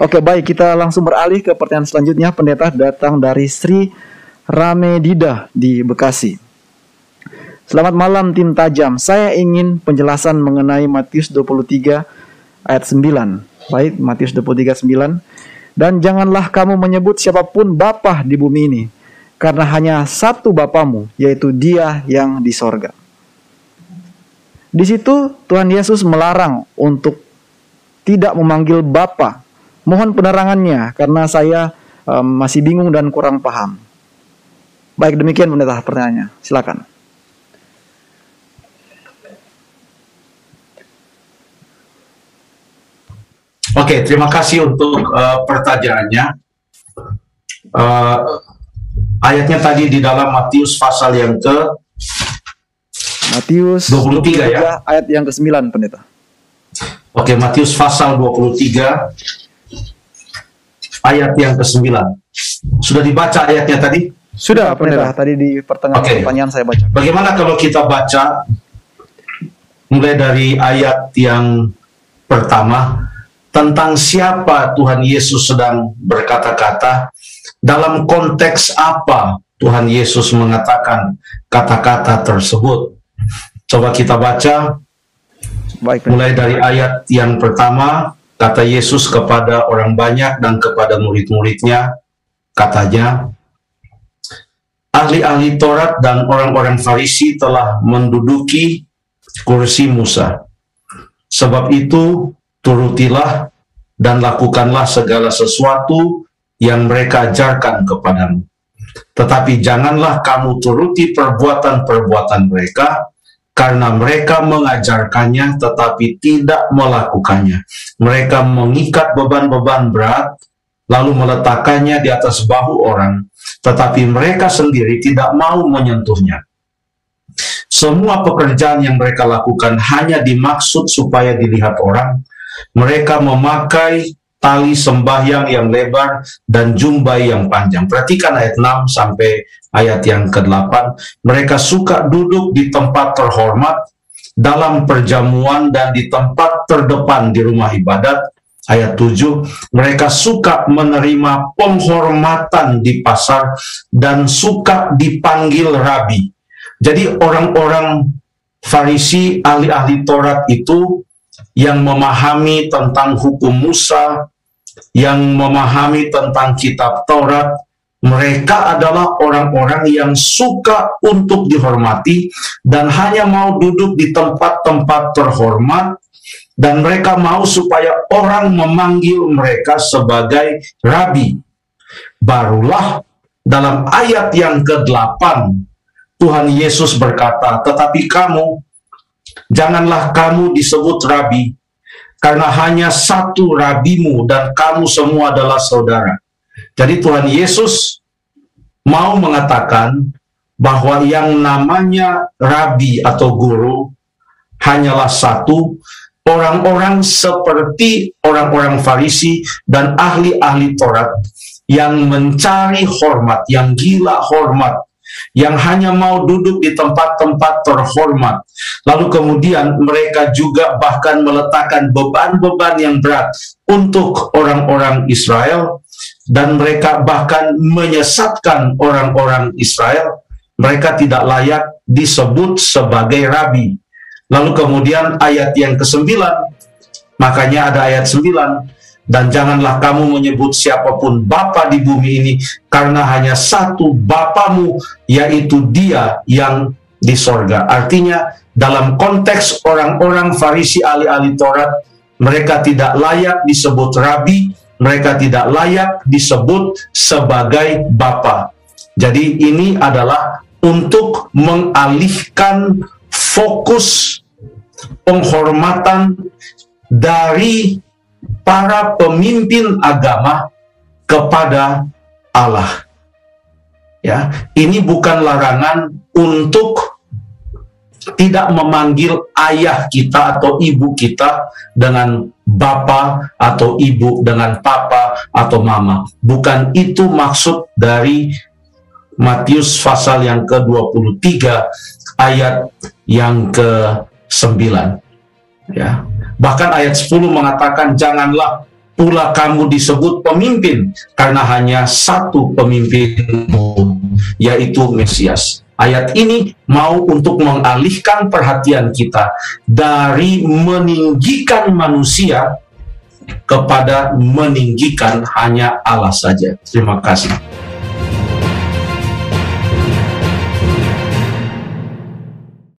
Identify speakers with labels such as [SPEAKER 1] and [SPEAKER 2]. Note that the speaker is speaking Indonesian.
[SPEAKER 1] Oke, baik kita langsung beralih ke pertanyaan selanjutnya. Pendeta datang dari Sri Ramedida di Bekasi. Selamat malam tim tajam. Saya ingin penjelasan mengenai Matius 23 ayat 9. Baik, Matius 23 9. Dan janganlah kamu menyebut siapa pun bapa di bumi ini, karena hanya satu bapamu, yaitu Dia yang di sorga. Di situ Tuhan Yesus melarang untuk tidak memanggil Bapa. Mohon penerangannya karena saya um, masih bingung dan kurang paham. Baik demikian pendeta pertanyaannya. Silakan.
[SPEAKER 2] Oke, terima kasih untuk uh, pertanyaannya. Uh, ayatnya tadi di dalam Matius pasal yang ke
[SPEAKER 1] Matius 23, 23 ya. Ayat yang ke-9 pendeta.
[SPEAKER 2] Oke, Matius pasal 23 ayat yang ke-9. Sudah dibaca ayatnya tadi?
[SPEAKER 1] Sudah, pendeta. Tadi di pertengahan okay. pertanyaan saya baca.
[SPEAKER 2] Bagaimana kalau kita baca mulai dari ayat yang pertama tentang siapa Tuhan Yesus sedang berkata-kata, dalam konteks apa Tuhan Yesus mengatakan kata-kata tersebut. Coba kita baca Baik, mulai dari ayat yang pertama, kata Yesus kepada orang banyak dan kepada murid-muridnya, katanya, ahli-ahli Taurat dan orang-orang Farisi telah menduduki kursi Musa. Sebab itu, turutilah dan lakukanlah segala sesuatu yang mereka ajarkan kepadamu. Tetapi janganlah kamu turuti perbuatan-perbuatan mereka, karena mereka mengajarkannya tetapi tidak melakukannya. Mereka mengikat beban-beban berat, lalu meletakkannya di atas bahu orang, tetapi mereka sendiri tidak mau menyentuhnya. Semua pekerjaan yang mereka lakukan hanya dimaksud supaya dilihat orang. Mereka memakai tali sembahyang yang lebar dan jumbai yang panjang. Perhatikan ayat 6 sampai ayat yang ke-8. Mereka suka duduk di tempat terhormat dalam perjamuan dan di tempat terdepan di rumah ibadat ayat 7 mereka suka menerima penghormatan di pasar dan suka dipanggil rabi jadi orang-orang Farisi ahli-ahli Taurat itu yang memahami tentang hukum Musa yang memahami tentang kitab Taurat mereka adalah orang-orang yang suka untuk dihormati dan hanya mau duduk di tempat-tempat terhormat dan mereka mau supaya orang memanggil mereka sebagai rabi. Barulah dalam ayat yang ke-8 Tuhan Yesus berkata, "Tetapi kamu janganlah kamu disebut rabi, karena hanya satu rabimu dan kamu semua adalah saudara." Jadi Tuhan Yesus mau mengatakan bahwa yang namanya rabi atau guru hanyalah satu orang-orang seperti orang-orang Farisi dan ahli-ahli Taurat yang mencari hormat, yang gila hormat, yang hanya mau duduk di tempat-tempat terhormat. Lalu kemudian mereka juga bahkan meletakkan beban-beban yang berat untuk orang-orang Israel dan mereka bahkan menyesatkan orang-orang Israel. Mereka tidak layak disebut sebagai rabi Lalu kemudian ayat yang ke-9, makanya ada ayat 9, dan janganlah kamu menyebut siapa pun Bapa di bumi ini, karena hanya satu Bapamu, yaitu dia yang di sorga. Artinya, dalam konteks orang-orang Farisi ahli-ahli Taurat, mereka tidak layak disebut rabi, mereka tidak layak disebut sebagai Bapa. Jadi ini adalah untuk mengalihkan fokus penghormatan dari para pemimpin agama kepada Allah. Ya, ini bukan larangan untuk tidak memanggil ayah kita atau ibu kita dengan bapak atau ibu dengan papa atau mama. Bukan itu maksud dari Matius pasal yang ke-23 ayat yang ke-9. Ya. Bahkan ayat 10 mengatakan janganlah pula kamu disebut pemimpin karena hanya satu pemimpinmu yaitu Mesias. Ayat ini mau untuk mengalihkan perhatian kita dari meninggikan manusia kepada meninggikan hanya Allah saja. Terima kasih.